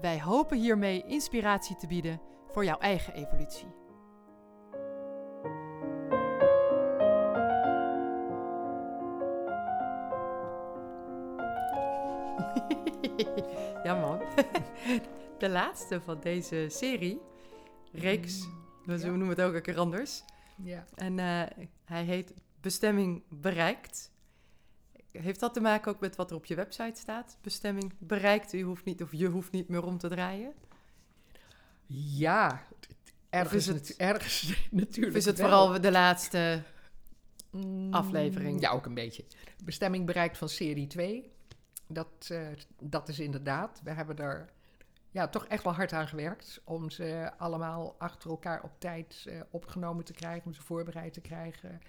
Wij hopen hiermee inspiratie te bieden voor jouw eigen evolutie. ja man, de laatste van deze serie, reeks, we ja. noemen het ook een keer anders. Ja. En eh, hij heet Bestemming bereikt. Heeft dat te maken ook met wat er op je website staat? Bestemming bereikt. U hoeft niet, of je hoeft niet meer om te draaien. Ja, ergens, is het- ergens natuurlijk. Of is het wel. vooral de laatste? Mm, aflevering? Ja, ook een beetje. Bestemming bereikt van serie 2. Dat, eh, dat is inderdaad. We hebben er ja, toch echt wel hard aan gewerkt. Om ze allemaal achter elkaar op tijd eh, opgenomen te krijgen. Om ze voorbereid te krijgen.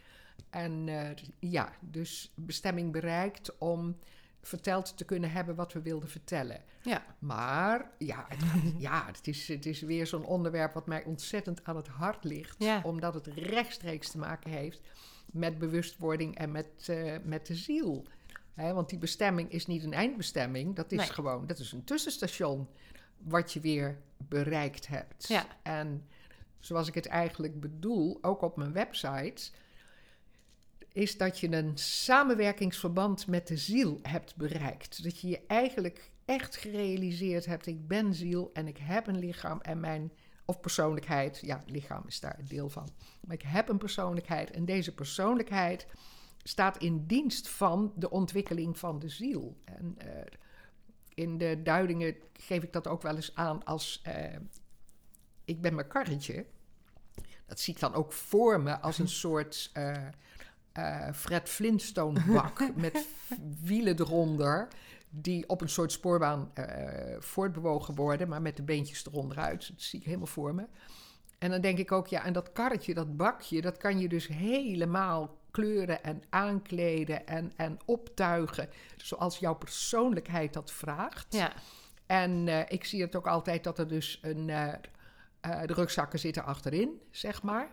En eh, ja, dus bestemming bereikt om verteld te kunnen hebben wat we wilden vertellen. Ja, Maar ja, het, ja, het, is, het is weer zo'n onderwerp wat mij ontzettend aan het hart ligt. Ja. Omdat het rechtstreeks te maken heeft met bewustwording en met, eh, met de ziel. Want die bestemming is niet een eindbestemming. Dat is Nee. gewoon, dat is een tussenstation wat je weer bereikt hebt. Ja. En zoals ik het eigenlijk bedoel, ook op mijn website, is dat je een samenwerkingsverband met de ziel hebt bereikt. Dat je je eigenlijk echt gerealiseerd hebt: ik ben ziel en ik heb een lichaam en mijn. Of persoonlijkheid, ja, lichaam is daar een deel van. Maar ik heb een persoonlijkheid en deze persoonlijkheid staat in dienst van de ontwikkeling van de ziel. En eh, in de duidingen geef ik dat ook wel eens aan als eh, ik ben mijn karretje. Dat zie ik dan ook voor me als een soort eh, eh, Fred Flintstone bak met wielen eronder. Die op een soort spoorbaan eh, voortbewogen worden, maar met de beentjes eronder uit. Dat zie ik helemaal voor me. En dan denk ik ook, ja, en dat karretje, dat bakje, dat kan je dus helemaal kleuren en aankleden en, en optuigen. Zoals jouw persoonlijkheid dat vraagt. ja, En eh, ik zie het ook altijd dat er dus een. de rugzakken zitten achterin, zeg maar.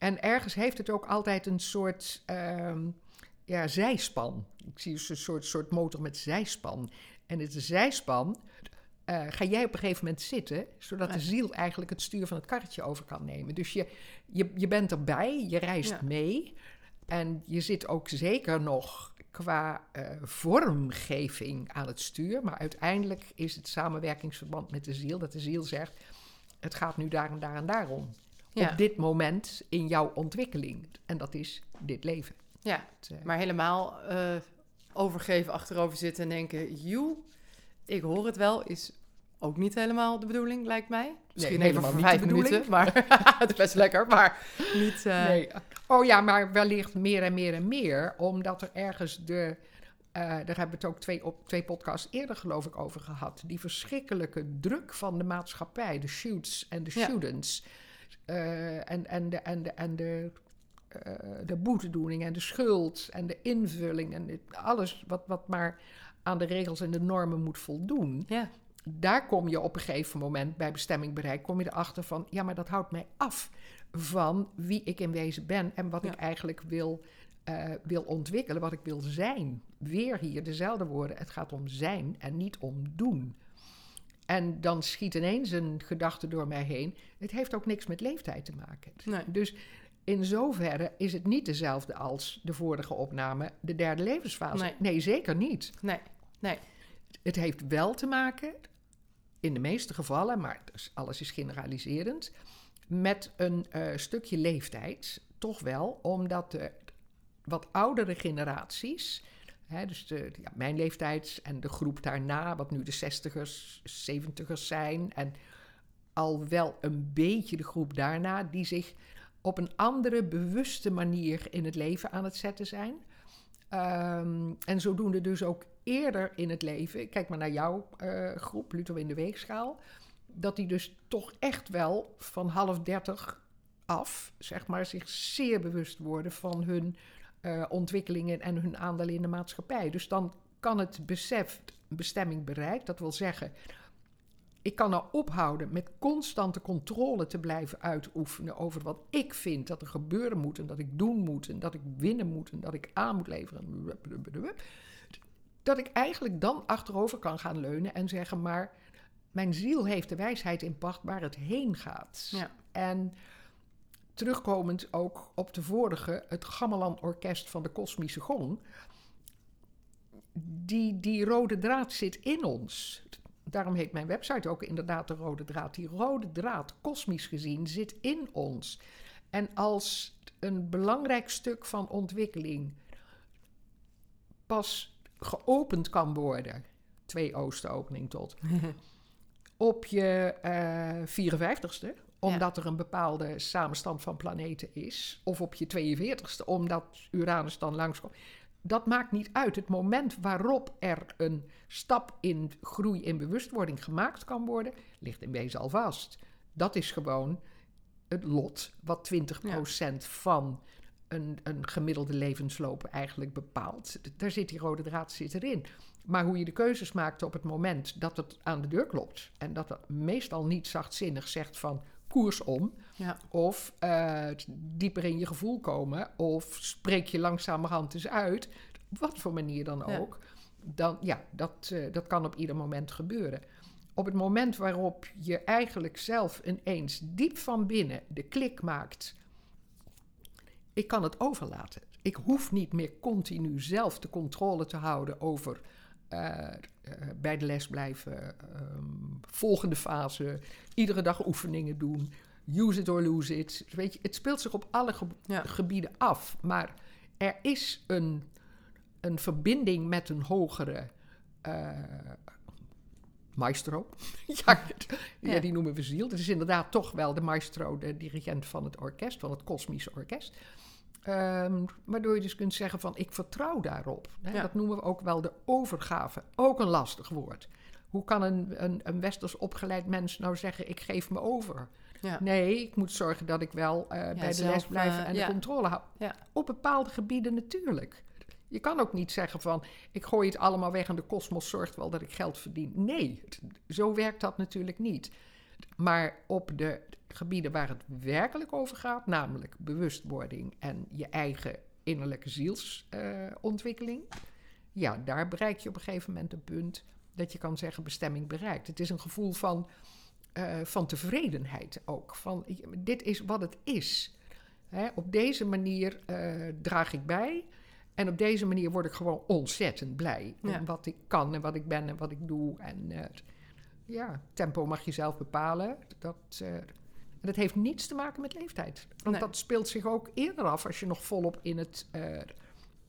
En ergens heeft het ook altijd een soort ehm, ja, zijspan. Ik zie dus een soort, soort motor met zijspan. En het zijspan eh, ga jij op een gegeven moment zitten, zodat de ziel eigenlijk het stuur van het karretje over kan nemen. Dus je, je, je bent erbij, je reist Ja. mee. En je zit ook zeker nog qua eh, vormgeving aan het stuur. Maar uiteindelijk is het samenwerkingsverband met de ziel. Dat de ziel zegt, het gaat nu daar en daar en daarom. Ja. Op dit moment in jouw ontwikkeling. En dat is dit leven. ja. Het, eh, Maar helemaal eh, overgeven, achterover zitten en denken... joe, ik hoor het wel, is ook niet helemaal de bedoeling, lijkt mij. Misschien even helemaal voor niet vijf de bedoeling. minuten, maar het is best lekker. Maar niet... eh, nee. Oh ja, maar wellicht meer en meer en meer. Omdat er ergens de... daar hebben we het ook twee, op twee podcasts eerder geloof ik over gehad. Die verschrikkelijke druk van de maatschappij. De shoots en de Ja. Eh, en, en de, en de, en de, eh, de boetedoening en de schuld en de invulling. En dit- alles wat, wat maar aan de regels en de normen moet voldoen. Ja, daar kom je op een gegeven moment bij bestemming bereikt, kom je erachter van, ja, maar dat houdt mij af van wie ik in wezen ben en wat Ja. ik eigenlijk wil, eh, wil ontwikkelen, wat ik wil zijn. Weer hier dezelfde woorden, het gaat om zijn en niet om doen. En dan schiet ineens een gedachte door mij heen, het heeft ook niks met leeftijd te maken. nee. Dus in zoverre is het niet dezelfde als de vorige opname, de derde levensfase. Nee. zeker niet. Nee, nee. Het heeft wel te maken, in de meeste gevallen, maar dus alles is generaliserend, met een eh, stukje leeftijd. Toch wel, omdat de wat oudere generaties, dus ja, mijn leeftijd en de groep daarna, wat nu de 60ers, 70ers zijn, en al wel een beetje de groep daarna, die zich op een andere bewuste manier in het leven aan het zetten zijn. Ehm, en zodoende dus ook eerder in het leven, kijk maar naar jouw eh, groep, Pluto in de Weegschaal, dat die dus toch echt wel van half dertig af, zeg maar, zich zeer bewust worden van hun uh, ontwikkelingen en hun aandelen in de maatschappij. Dus dan kan het besef bestemming bereikt. Dat wil zeggen, ik kan nou ophouden met constante controle te blijven uitoefenen over wat ik vind dat er gebeuren moet en dat ik doen moet en dat ik winnen moet en dat ik aan moet leveren. Dat ik eigenlijk dan achterover kan gaan leunen en zeggen, maar mijn ziel heeft de wijsheid in pacht waar het heen gaat. Ja. En terugkomend ook op de vorige, het Gamelan Orkest van de Kosmische Gong. Die, die rode draad zit in ons. Daarom heet mijn website ook inderdaad de rode draad. Die rode draad, kosmisch gezien, zit in ons. En als een belangrijk stuk van ontwikkeling pas geopend kan worden, twee oostenopening tot, op je uh, 54ste, omdat er een bepaalde samenstand van planeten is, of op je 42ste, omdat Uranus dan langskomt. Dat maakt niet uit. Het moment waarop er een stap in groei in bewustwording gemaakt kan worden, ligt in wezen al vast. Dat is gewoon het lot wat 20% van een, een gemiddelde levensloop eigenlijk bepaalt. Daar zit die rode draad zit erin. Maar hoe je de keuzes maakt op het moment dat het aan de deur klopt. En dat het meestal niet zachtzinnig zegt van koers om. Ja. Of uh, dieper in je gevoel komen. Of spreek je langzamerhand eens uit. Wat voor manier dan ook. Dan, ja, dat, uh, dat kan op ieder moment gebeuren. Op het moment waarop je eigenlijk zelf ineens diep van binnen de klik maakt. Ik kan het overlaten. Ik hoef niet meer continu zelf de controle te houden over bij de les blijven, um, volgende fase, iedere dag oefeningen doen, use it or lose it. Weet je, het speelt zich op alle gebieden af, maar er is een, een verbinding met een hogere uh, maestro. ja, ja, die noemen we ziel. Dat is inderdaad toch wel de maestro, de dirigent van het orkest, van het kosmische orkest. Um, waardoor je dus kunt zeggen van ik vertrouw daarop. Hè? Dat noemen we ook wel de overgave. Ook een lastig woord. Hoe kan een, een, een westers opgeleid mens nou zeggen ik geef me over? Ja. Nee, ik moet zorgen dat ik wel uh, bij de les blijf uh, en de controle hou. Op bepaalde gebieden natuurlijk. Je kan ook niet zeggen van ik gooi het allemaal weg en de kosmos zorgt wel dat ik geld verdien. Nee, zo werkt dat natuurlijk niet. Maar op de gebieden waar het werkelijk over gaat, namelijk bewustwording en je eigen innerlijke zielsontwikkeling, uh, ja, daar bereik je op een gegeven moment een punt dat je kan zeggen bestemming bereikt. Het is een gevoel van, uh, van tevredenheid ook. Van dit is wat het is. Hè, op deze manier uh, draag ik bij. En op deze manier word ik gewoon ontzettend blij. Ja. wat ik kan en wat ik ben en wat ik doe. En uh, ja, tempo mag je zelf bepalen. Dat, uh, dat heeft niets te maken met leeftijd. Want dat speelt zich ook eerder af als je nog volop in het, uh,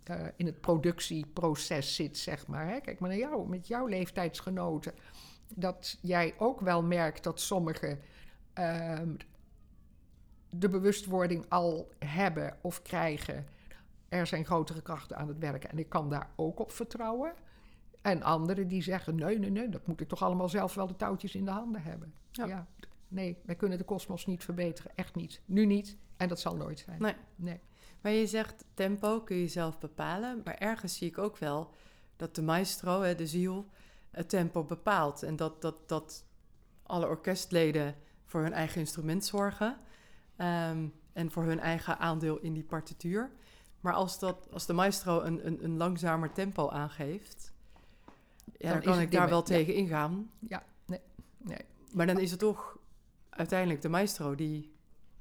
uh, in het productieproces zit, zeg maar. Hè? Kijk maar naar jou, met jouw leeftijdsgenoten. Dat jij ook wel merkt dat sommigen ehm, de bewustwording al hebben of krijgen. Er zijn grotere krachten aan het werken en ik kan daar ook op vertrouwen. En anderen die zeggen: nee, nee, nee, dat moet ik toch allemaal zelf wel de touwtjes in de handen hebben. Ja. Nee, wij kunnen de kosmos niet verbeteren. Echt niet. Nu niet. En dat zal nooit zijn. Nee. nee. Maar je zegt tempo kun je zelf bepalen. Maar ergens zie ik ook wel dat de maestro, de ziel, het tempo bepaalt. En dat, dat, dat alle orkestleden voor hun eigen instrument zorgen. Ehm, en voor hun eigen aandeel in die partituur. Maar als, dat, als de maestro een, een, een langzamer tempo aangeeft, ja, dan, kan ik daar wel tegen ingaan. Ja, nee, nee. Maar dan is het toch uiteindelijk de maestro die...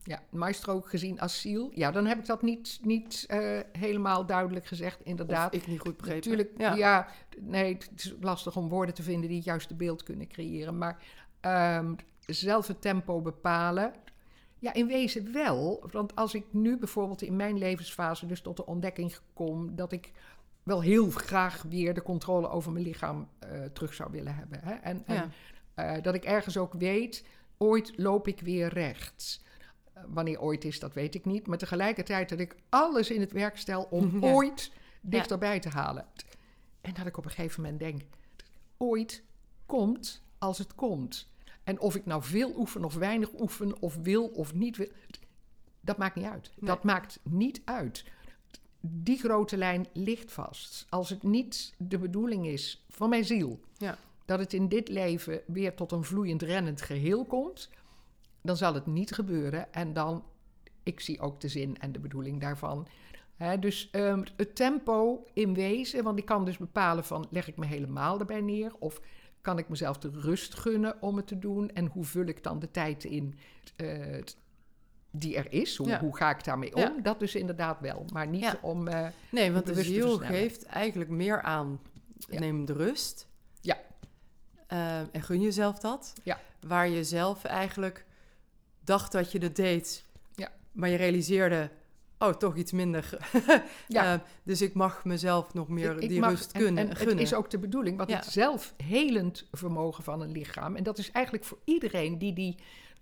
Ja, maestro gezien als ziel. Ja, dan heb ik dat niet, niet uh, helemaal duidelijk gezegd, inderdaad. Of ik niet goed begrepen. Natuurlijk, ja. ja. nee, het is lastig om woorden te vinden die het juiste beeld kunnen creëren. Maar um, zelf het tempo bepalen, ja, in wezen wel. Want als ik nu bijvoorbeeld in mijn levensfase dus tot de ontdekking kom dat ik wel heel graag weer de controle over mijn lichaam uh, terug zou willen hebben. Hè? En, en uh, dat ik ergens ook weet, ooit loop ik weer rechts. Uh, wanneer ooit is, dat weet ik niet. Maar tegelijkertijd dat ik alles in het werk stel om ja. ooit dichterbij ja. te halen. En dat ik op een gegeven moment denk, ooit komt als het komt. En of ik nou veel oefen of weinig oefen, of wil of niet wil, dat maakt niet uit. Nee. Dat maakt niet uit. Die grote lijn ligt vast. Als het niet de bedoeling is van mijn ziel Ja. Dat het in dit leven weer tot een vloeiend rennend geheel komt, dan zal het niet gebeuren. En dan, ik zie ook de zin en de bedoeling daarvan. Dus ehm, het tempo in wezen, want ik kan dus bepalen van leg ik me helemaal erbij neer of kan ik mezelf de rust gunnen om het te doen en hoe vul ik dan de tijd in eh, die er is? Hoe, Ja. hoe ga ik daarmee om? Ja. Dat dus inderdaad wel, maar niet Ja. om. eh, Nee, want de ziel geeft eigenlijk meer aan. Neem de rust. Ja. Eh, en gun jezelf dat. Ja. Waar je zelf eigenlijk dacht dat je het deed. Ja. Maar je realiseerde, oh, toch iets minder. Ja. Eh, dus ik mag mezelf nog meer Ik- ik die mag- rust en- kunnen, en, gunnen. Het is ook de bedoeling, want Ja. het zelfhelend vermogen van een lichaam. En dat is eigenlijk voor iedereen die die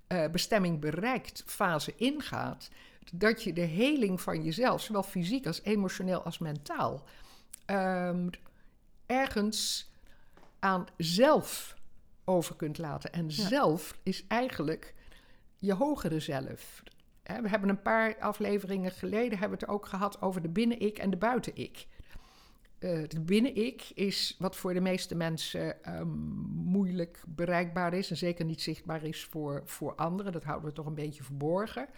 eh, bestemming bereikt, fase ingaat. Dat je de heling van jezelf, zowel fysiek als emotioneel als mentaal, ehm, ergens aan zelf over kunt laten. En Ja. zelf is eigenlijk je hogere zelf. We hebben een paar afleveringen geleden hebben we het ook gehad over de binnen-ik en de buiten-ik. Eh, de binnen-ik is wat voor de meeste mensen ehm, moeilijk bereikbaar is en zeker niet zichtbaar is voor, voor anderen. Dat houden we toch een beetje verborgen.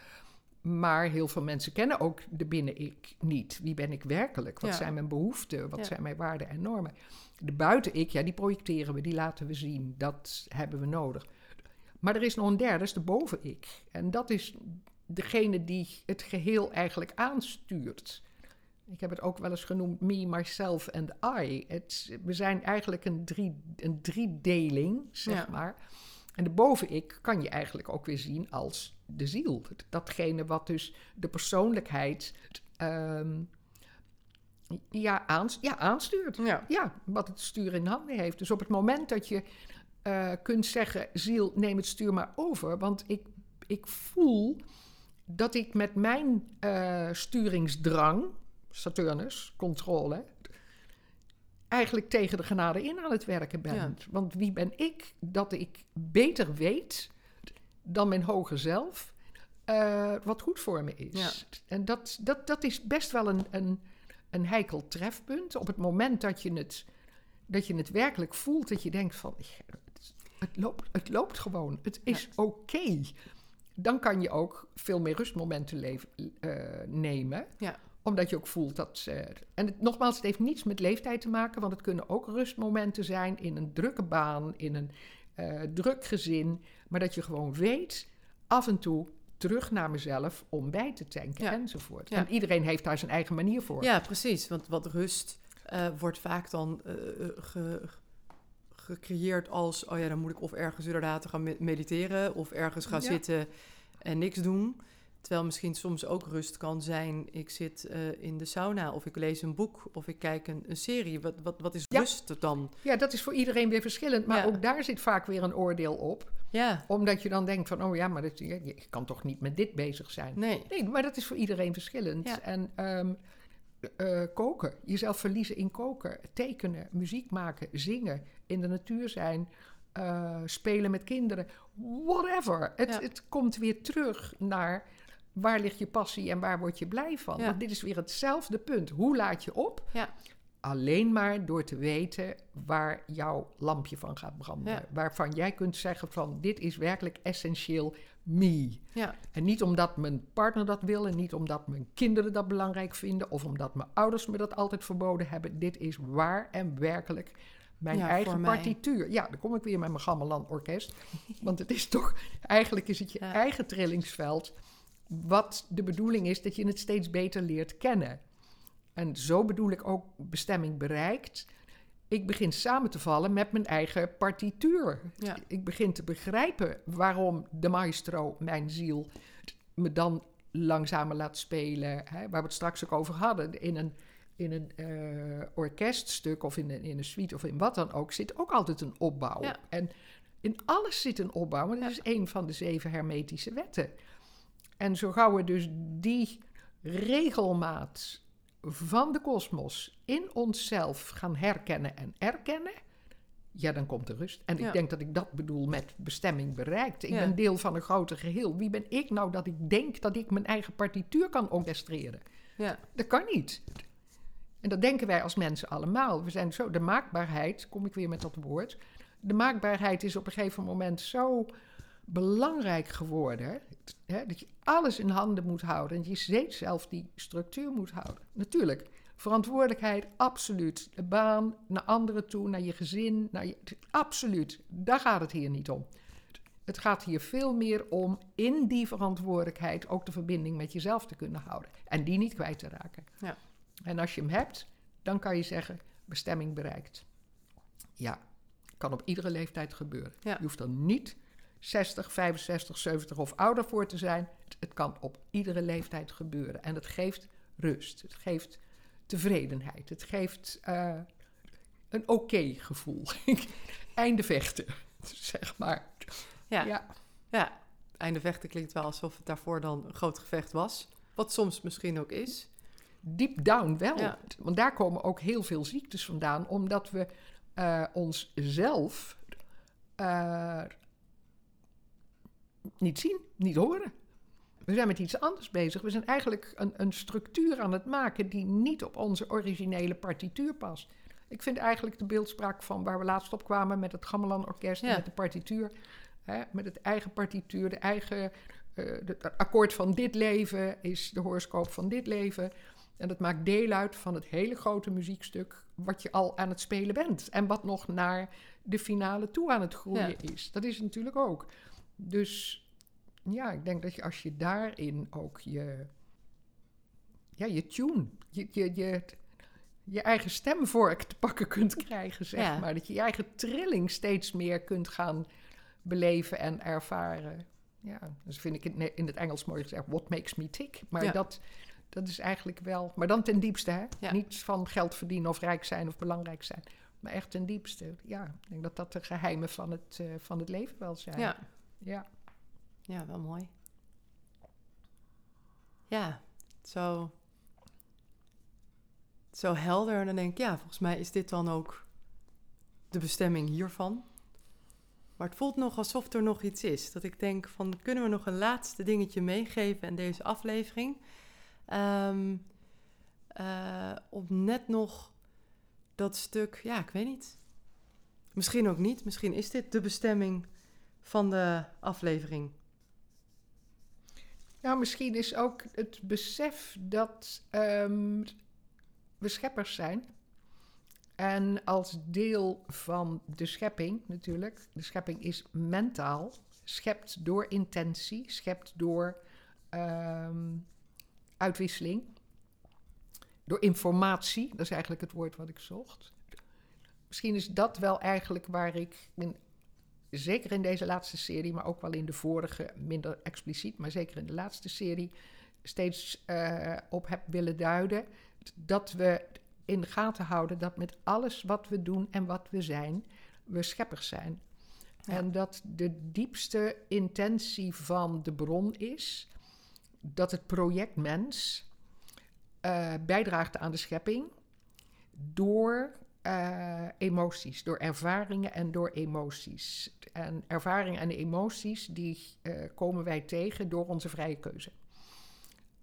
Maar heel veel mensen kennen ook de binnen-ik niet. Wie ben ik werkelijk? Wat Ja. zijn mijn behoeften? Wat Ja. zijn mijn waarden en normen? De buiten-ik, ja, die projecteren we, die laten we zien. Dat hebben we nodig. Maar er is nog een derde, dat is de boven-ik. En dat is degene die het geheel eigenlijk aanstuurt. Ik heb het ook wel eens genoemd me, myself en I. Het, we zijn eigenlijk een, drie, een driedeling, zeg Ja. maar. En de boven-ik kan je eigenlijk ook weer zien als de ziel. Datgene wat dus de persoonlijkheid ehm, ja, aans, ja, aanstuurt. Ja. Ja, wat het stuur in handen heeft. Dus op het moment dat je eh, kunt zeggen, ziel, neem het stuur maar over. Want ik, ik voel dat ik met mijn eh, sturingsdrang, Saturnus, controle, eigenlijk tegen de genade in aan het werken ben. Ja. Want wie ben ik dat ik beter weet dan mijn hoger zelf eh, wat goed voor me is? Ja. En dat, dat, dat is best wel een, een, een heikel trefpunt. Op het moment dat je het, dat je het werkelijk voelt, dat je denkt van... Het, het loopt, het loopt gewoon, het is oké. Dan kan je ook veel meer rustmomenten leven, eh, nemen. Ja. Omdat je ook voelt dat... eh, en het, nogmaals, het heeft niets met leeftijd te maken... want het kunnen ook rustmomenten zijn in een drukke baan... in een eh, druk gezin. Maar dat je gewoon weet, af en toe terug naar mezelf... om bij te tanken Ja. enzovoort. Ja. En iedereen heeft daar zijn eigen manier voor. Ja, precies. Want wat rust eh, wordt vaak dan eh, ge- gecreëerd als... oh ja, dan moet ik of ergens inderdaad gaan me- mediteren... of ergens gaan Ja. zitten en niks doen. Terwijl misschien soms ook rust kan zijn... ik zit eh, in de sauna of ik lees een boek of ik kijk een, een serie. Wat, wat, wat is Ja. rust dan? Ja, dat is voor iedereen weer verschillend. Maar Ja. ook daar zit vaak weer een oordeel op. Ja, Omdat je dan denkt van, oh ja, maar dat, je, je kan toch niet met dit bezig zijn. nee. Nee, maar dat is voor iedereen verschillend. Ja. En eh, koken, jezelf verliezen in koken, tekenen, muziek maken, zingen, in de natuur zijn, eh, spelen met kinderen, whatever. Het, Ja. het komt weer terug naar waar ligt je passie en waar word je blij van. Ja. Want dit is weer hetzelfde punt. Hoe laat je op? Ja. Alleen maar door te weten waar jouw lampje van gaat branden. Ja. Waarvan jij kunt zeggen van dit is werkelijk essentieel me. Ja, En niet omdat mijn partner dat wil en niet omdat mijn kinderen dat belangrijk vinden of omdat mijn ouders me dat altijd verboden hebben. Dit is waar en werkelijk mijn Ja, eigen partituur. Ja, dan kom ik weer met mijn Gamelan orkest. Want het is toch, eigenlijk is het je eigen trillingsveld wat de bedoeling is dat je het steeds beter leert kennen. En zo bedoel ik ook bestemming bereikt. Ik begin samen te vallen met mijn eigen partituur. Ja. Ik begin te begrijpen waarom de maestro, mijn ziel, me dan langzamer laat spelen. Hè, waar we het straks ook over hadden. In een, in een eh, orkeststuk of in een, in een suite of in wat dan ook zit ook altijd een opbouw. Ja. En in alles zit een opbouw. Dat Ja. is een van de zeven hermetische wetten. En zo gauw we dus die regelmaat van de kosmos in onszelf gaan herkennen en erkennen, ja, dan komt de rust. En Ja. ik denk dat ik dat bedoel met bestemming bereikt. Ik Ja. ben deel van een groter geheel. Wie ben ik nou dat ik denk dat ik mijn eigen partituur kan orchestreren? Ja, Dat kan niet. En dat denken wij als mensen allemaal. We zijn zo, de maakbaarheid, kom ik weer met dat woord. De maakbaarheid is op een gegeven moment zo belangrijk geworden. Hè, dat je alles in handen moet houden. En je steeds zelf die structuur moet houden. Natuurlijk, verantwoordelijkheid, absoluut. De baan, naar anderen toe, naar je gezin. Naar je, absoluut, daar gaat het hier niet om. Het gaat hier veel meer om in die verantwoordelijkheid ook de verbinding met jezelf te kunnen houden. En die niet kwijt te raken. Ja. En als je hem hebt, dan kan je zeggen, bestemming bereikt. Ja, kan op iedere leeftijd gebeuren. Ja. Je hoeft er niet 60, 65, 70 of ouder voor te zijn. Het, het kan op iedere leeftijd gebeuren. En het geeft rust. Het geeft tevredenheid. Het geeft eh, een oké gevoel. Einde vechten, zeg maar. ja. ja. ja. Einde vechten klinkt wel alsof het daarvoor dan een groot gevecht was. Wat soms misschien ook is. Deep down wel. Ja. Want daar komen ook heel veel ziektes vandaan, omdat we eh onszelf eh, niet zien, niet horen. We zijn met iets anders bezig. We zijn eigenlijk een, een structuur aan het maken die niet op onze originele partituur past. Ik vind eigenlijk de beeldspraak van waar we laatst op kwamen met het Gamelan Orkest, Ja. met de partituur, hè, met het eigen partituur, de eigen eh, het akkoord van dit leven is de horoscoop van dit leven. En dat maakt deel uit van het hele grote muziekstuk wat je al aan het spelen bent. En wat nog naar de finale toe aan het groeien Ja. is. Dat is natuurlijk ook. Dus ja, ik denk dat je als je daarin ook je, ja, je tune, je, je, je, je eigen stemvork te pakken kunt krijgen, zeg Ja. maar. Dat je je eigen trilling steeds meer kunt gaan beleven en ervaren. Ja, dus vind ik in, in het Engels mooi gezegd, what makes me tick. Maar Ja. dat, dat is eigenlijk wel, maar dan ten diepste, hè? Ja. Niet van geld verdienen of rijk zijn of belangrijk zijn. Maar echt ten diepste. Ja, ik denk dat dat de geheimen van het, eh, van het leven wel zijn. Ja, ja. ja wel mooi. Ja, zo, zo helder. En dan denk ik, ja, volgens mij is dit dan ook de bestemming hiervan. Maar het voelt nog alsof er nog iets is. Dat ik denk van, kunnen we nog een laatste dingetje meegeven in deze aflevering? Eh, om net nog dat stuk, ja, ik weet niet. Misschien ook niet. Misschien is dit de bestemming van de aflevering. Nou, misschien is ook het besef dat ehm, we scheppers zijn. En als deel van de schepping natuurlijk, de schepping is mentaal, schept door intentie, schept door ehm, uitwisseling, door informatie, dat is eigenlijk het woord wat ik zocht. Misschien is dat wel eigenlijk waar ik, in, zeker in deze laatste serie, maar ook wel in de vorige, minder expliciet, maar zeker in de laatste serie, steeds eh, op heb willen duiden. Dat we in de gaten houden dat met alles wat we doen en wat we zijn, we scheppers zijn. Ja. En dat de diepste intentie van de bron is dat het project mens eh, bijdraagt aan de schepping door eh, emoties, door ervaringen en door emoties. En ervaringen en emoties, die eh, komen wij tegen door onze vrije keuze.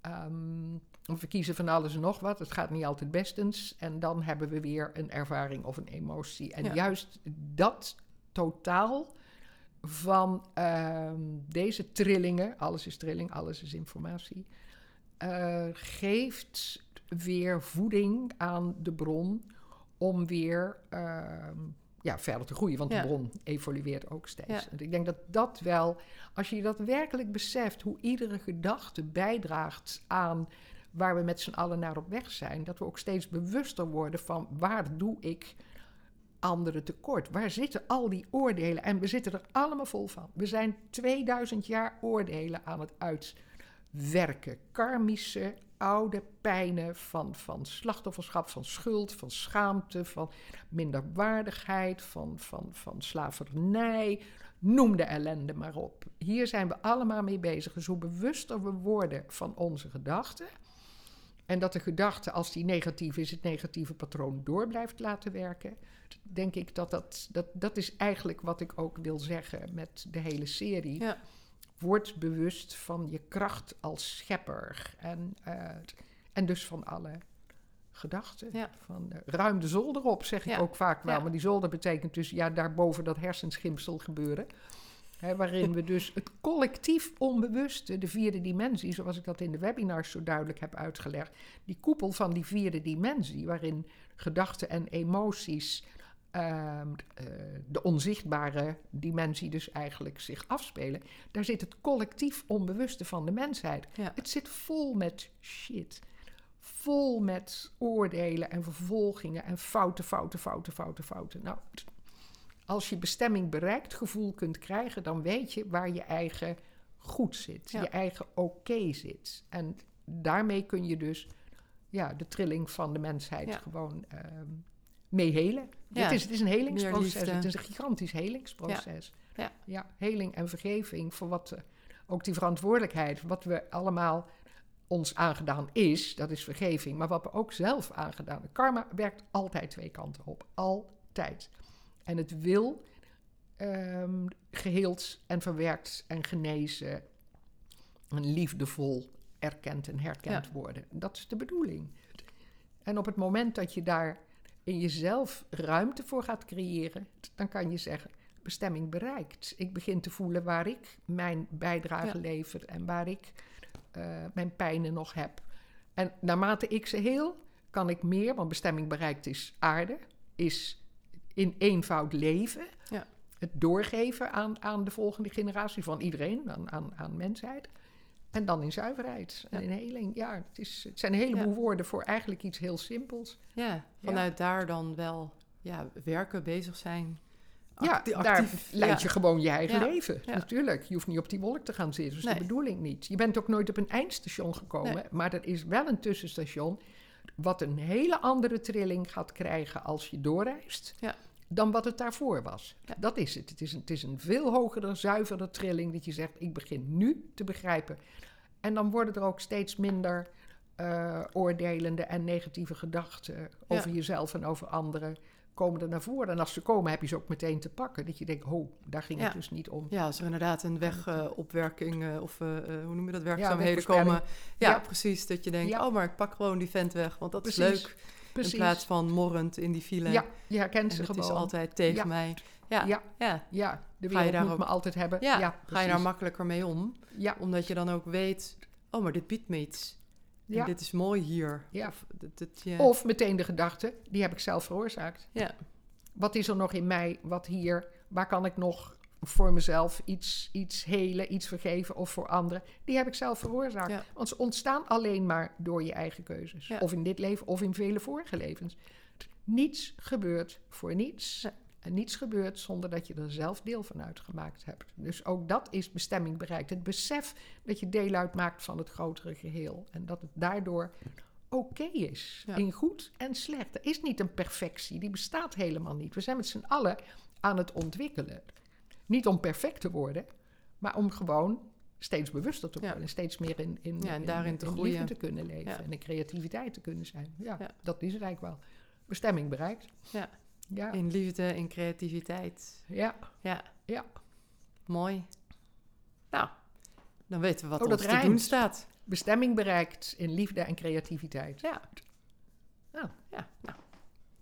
Ehm, we kiezen van alles en nog wat. Het gaat niet altijd bestens. En dan hebben we weer een ervaring of een emotie. En Ja. juist dat totaal van ehm, deze trillingen, alles is trilling, alles is informatie, eh, geeft weer voeding aan de bron om weer ehm, ja, verder te groeien. Want Ja. de bron evolueert ook steeds. Ja. En ik denk dat dat wel, als je dat werkelijk beseft, hoe iedere gedachte bijdraagt aan waar we met z'n allen naar op weg zijn, dat we ook steeds bewuster worden van waar doe ik anderen tekort? Waar zitten al die oordelen? En we zitten er allemaal vol van. We zijn 2000 jaar oordelen aan het uitwerken. Karmische, oude pijnen van, van slachtofferschap, van schuld, van schaamte, van minderwaardigheid, van, van, van slavernij. Noem de ellende maar op. Hier zijn we allemaal mee bezig. Dus hoe bewuster we worden van onze gedachten, En dat de gedachte, als die negatief is, het negatieve patroon door blijft laten werken. Denk ik dat dat, dat dat is eigenlijk wat ik ook wil zeggen met de hele serie. Ja. Word bewust van je kracht als schepper. En, eh, en dus van alle gedachten. Ja. Van, eh, ruim de zolder op, zeg ik ook vaak wel. Ja. Maar die zolder betekent dus ja, daarboven dat hersenschimpsel gebeuren. Hè, waarin we dus het collectief onbewuste, de vierde dimensie, zoals ik dat in de webinars zo duidelijk heb uitgelegd, die koepel van die vierde dimensie, waarin gedachten en emoties, ehm, eh, de onzichtbare dimensie dus eigenlijk zich afspelen, daar zit het collectief onbewuste van de mensheid. Ja. Het zit vol met shit. Vol met oordelen en vervolgingen en fouten, fouten, fouten, fouten, fouten. Nou, als je bestemming bereikt gevoel kunt krijgen, dan weet je waar je eigen goed zit, Ja. je eigen oké zit. En daarmee kun je dus ja, de trilling van de mensheid Ja. gewoon ehm mee helen. Ja. Het, is, het is een helingsproces. Het is een gigantisch helingsproces. Ja. ja heling en vergeving voor wat eh, ook die verantwoordelijkheid, wat we allemaal ons aangedaan is, dat is vergeving, maar wat we ook zelf aangedaan. Karma werkt altijd twee kanten op, altijd. En het wil ehm, geheeld en verwerkt en genezen en liefdevol erkend en herkend Ja. worden. Dat is de bedoeling. En op het moment dat je daar in jezelf ruimte voor gaat creëren, dan kan je zeggen: bestemming bereikt. Ik begin te voelen waar ik mijn bijdrage Ja. lever en waar ik eh, mijn pijnen nog heb. En naarmate ik ze heel, kan ik meer, want bestemming bereikt is aarde, is in eenvoud leven. Ja. Het doorgeven aan, aan de volgende generatie van iedereen, aan, aan, aan mensheid. En dan in zuiverheid en Ja. in heling. Ja, het, is, het zijn een heleboel woorden voor eigenlijk iets heel simpels. Ja, vanuit daar dan wel ja, werken, bezig zijn. Ja, Acti- daar actief, leid ja. je gewoon je eigen Ja, leven. ja. Natuurlijk, je hoeft niet op die wolk te gaan zitten. Dat is de bedoeling niet. Je bent ook nooit op een eindstation gekomen. Nee. Maar er is wel een tussenstation... wat een hele andere trilling gaat krijgen als je doorreist... Dan wat het daarvoor was. Ja. Dat is het. Het is, een, het is een veel hogere, zuivere trilling... dat je zegt, ik begin nu te begrijpen. En dan worden er ook steeds minder... eh, oordelende en negatieve gedachten over jezelf en over anderen komen er naar voren. En als ze komen, heb je ze ook meteen te pakken. Dat je denkt, ho, daar ging het dus niet om. Ja, als er inderdaad een wegopwerking uh, of uh, hoe noem je dat, werkzaamheden komen. Ja, Ja. precies. Dat je denkt, Ja. oh, maar ik pak gewoon die vent weg, want dat Precies. is leuk. Precies. In plaats van morrend in die file. Ja, je herkent ze het is altijd tegen Ja. mij. Ja, ja. Ja. ja. Ja, de Ga je wereld daar moet ook- me altijd hebben. ga je daar makkelijker mee om. Ja, Omdat je dan ook weet, oh, maar dit biedt me iets. Ja. En dit is mooi hier. Ja. Of, dit, dit, ja. Of meteen de gedachte, die heb ik zelf veroorzaakt. ja. Wat is er nog in mij, wat hier, waar kan ik nog voor mezelf iets, iets helen, iets vergeven of voor anderen? Die heb ik zelf veroorzaakt. Ja. Want ze ontstaan alleen maar door je eigen keuzes. Ja. Of in dit leven of in vele vorige levens. Niets gebeurt voor niets. Ja. En niets gebeurt zonder dat je er zelf deel van uitgemaakt hebt. Dus ook dat is bestemming bereikt. Het besef dat je deel uitmaakt van het grotere geheel. En dat het daardoor oké is. In goed en slecht. Er is niet een perfectie. Die bestaat helemaal niet. We zijn met z'n allen aan het ontwikkelen. Niet om perfect te worden, maar om gewoon steeds bewuster te Ja. worden. En steeds meer in, in, Ja, en in- daarin te in groeien. te kunnen leven. Ja. En in creativiteit te kunnen zijn. Ja, dat is het eigenlijk wel. Bestemming bereikt. Ja. Ja, In liefde, in creativiteit. ja, Ja, ja. mooi. Nou, dan weten we wat Oh, ons te doen staat. Bestemming bereikt in liefde en creativiteit. Ja. Ja. ja nou.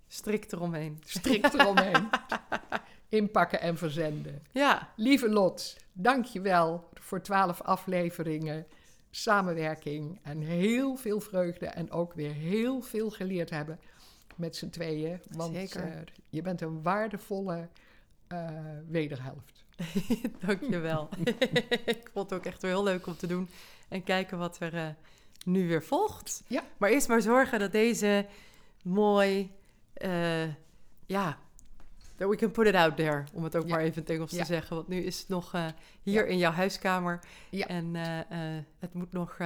Strikt eromheen. Strikt eromheen. Inpakken en verzenden. Ja, Lieve Lot, dank je wel voor twaalf afleveringen samenwerking en heel veel vreugde en ook weer heel veel geleerd hebben met z'n tweeën. Want Zeker. eh, je bent een waardevolle eh, wederhelft. dankjewel. ik vond het ook echt wel heel leuk om te doen. En kijken wat er eh, nu weer volgt. Ja. Maar eerst maar zorgen dat deze mooi... ja, that we can put it out there. Om het ook maar even in Engels te zeggen. Want nu is het nog eh, hier in jouw huiskamer. En eh, eh, het moet nog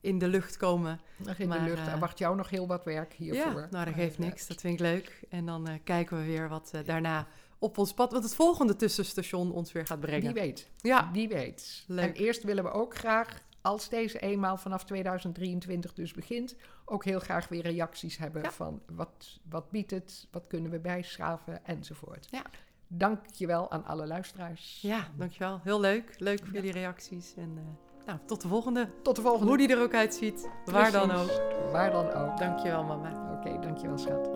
in de lucht komen. Nog in Maar, de lucht. Er wacht jou nog heel wat werk hiervoor. Ja, nou, dat geeft niks. Dat vind ik leuk. En dan kijken we weer wat daarna op ons pad... wat het volgende tussenstation ons weer gaat brengen. Die weet. Ja, Die weet. Leuk. En eerst willen we ook graag als deze eenmaal vanaf 2023 dus begint, ook heel graag weer reacties hebben Ja. van wat, wat biedt het, wat kunnen we bijschaven enzovoort. Ja. Dank je wel aan alle luisteraars. Ja, dankjewel. Heel leuk. Leuk voor jullie reacties. En eh, nou, tot de volgende. Tot de volgende. Hoe die er ook uitziet. Waar dan ook. Waar dan ook. Dankjewel, mama. Oké, dankjewel schat.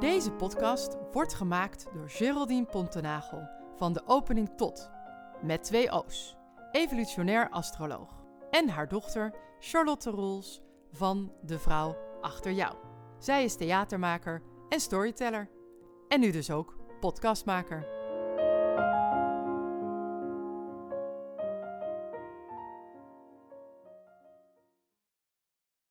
Deze podcast wordt gemaakt door Geraldine Pontenagel van de opening tot, met twee O's, evolutionair astroloog. En haar dochter Charlotte Roels van De Vrouw Achter Jou. Zij is theatermaker en storyteller. En nu dus ook podcastmaker.